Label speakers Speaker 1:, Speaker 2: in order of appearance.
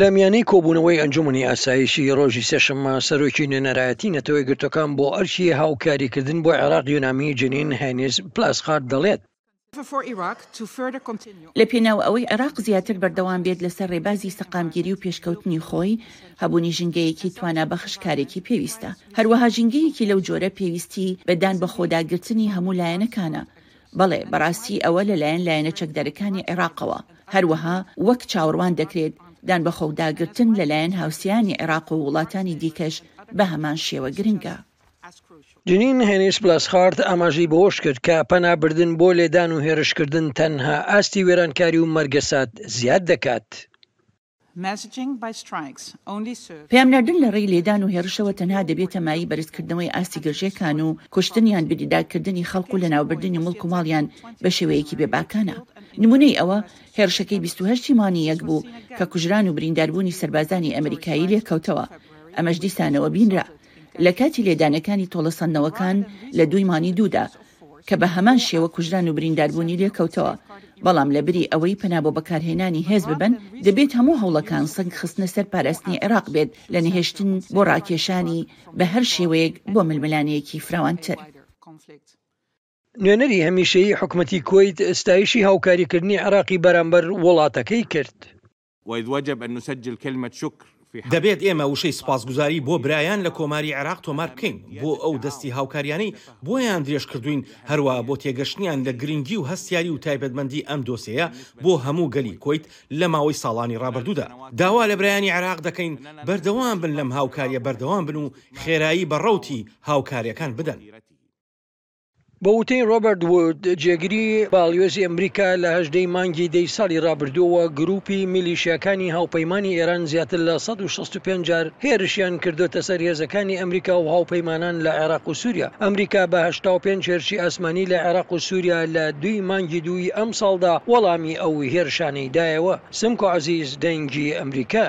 Speaker 1: لە میانەی کۆبوونەوەی ئەنجومەنی ئاسایشی ڕۆژی سێشەممە، سەرۆکی نوێنەرایەتی نەتەوە یەکگرتووەکان بۆ ئەرکی هاوکاریکردن بۆ عێراق یونامی جنین هێنیس پلاسخارت دەڵێت،
Speaker 2: لە پێناو ئەوەی عێراق زیاتر بەردەوام بێت لەسەر ڕێبازی سەقامگیری و پێشکەوتنی خۆی، هەبوونی ژینگەیەکی توانابەخش کارێکی پێویستە. هەروەها ژینگەیەکی لەو جۆرە پێویستی بە دان بەخۆداگرتنی هەموو لایەنەکانە، بەڵێ، بەڕاستی ئەوە لەلایەن لایەنە چەکدارەکانی عێراقەوە، هەروەها وەک چاوەڕوان دەکرێت، دانبەخۆداگرتن لەلایەن هاوسێیانی عێراق و وڵاتانی دیکەش بە هەمان شێوە گرنگە.
Speaker 1: جنین هێنیس بلاسخارت ئاماژەی بەوەشکرد کە پەنابردن بۆ لێدان و هێرشکردن تەنها ئاستی وێرانکاری و مەرگەسات زیاد دەکات.
Speaker 2: پێامنەردن لە ڕێی لێدان و هێڕشەوە تەنها دەبێتە مایەی بەرزکردنەوەی ئاستی گرژێکان و کوشتن یان بریداکردنی خەڵک و لەناوبردنی موڵک و ماڵیان بە شێوەیەکی بێ باکانە. نمونەی ئەوە هێڕشەکەی بیست و هەشت ی مانگی یەک بوو کە کوژران و برینداربوونی سەربازانی ئەمریکایی لێکەوتەوە، ئەمەش دیسانەوە بینرا. لە کاتی لێدانەکانی تۆڵەسەندنەوەکان لە دووی مانگی دوودا، کە بە هەمان شێوە کوژران و برینداربوونی لێکەوتەوە، بەڵام لە بری ئەوەی پەنا بۆ بەکارهێنانی هێز ببەن، دەبێت هەموو هەوڵەکان سەنگ خستنە سەر پاراستنی عێراق بێت لە نەهێشتن بۆ ڕاکێشانی بە هەر شێوەیەک بۆ ململانێیەکی فراوانتر.
Speaker 1: نوێنەری هەمیشەیی حکومەتی کوەیت ستایشی هاوکاریکردنی عێراقی بەرامبەر وڵاتەکەی کرد.
Speaker 3: واذ وجب ان نسجل كلمة شكر في حق.
Speaker 4: دەبێت ئێمە وشەی سوپاسگوزاری بۆ برایان لە کۆماری عێراق تۆمار بکەین بۆ ئەو دەستی هاوکاریانەی بۆیان درێژ کردووین، هەروەها بۆ تێگەشتنیان لە گرنگی و هەستیاری و تایبەتمەندی ئەم دۆسێیە بۆ هەموو گەلی کوەیت لە ماوەی ساڵانی ڕابردوودا. داوا لە برایانی عێراق دەکەین بەردەوام بن لەم هاوکارییە بەردەوام بن و خێرایی بە ڕەوتی هاوکارییەکان بدەن.
Speaker 1: بە وتەی ڕۆبەرت وود، جێگری باڵیۆزی ئەمریکا، لە هەژدە ی مانگی دە ی ساڵی ڕابردووەوە گرووپی میلیشیاکانی هاوپەیمانی ئێران زیاتر لە سەد و شەست و پێنج جار هێرشیان کردۆتە سەر هێزەکانی ئەمریکا و هاوپەیمانان لە عێراق و سووریا. ئەمریکا بە هەشتا و پێنج هێرشی ئاسمانی لە عێراق و سووریا لە دوو ی مانگی دوو ی ئەمساڵدا وەڵامی ئەو هێرشانەی دایەوە. سمکۆ عەزیز، دەنگی ئەمریکا.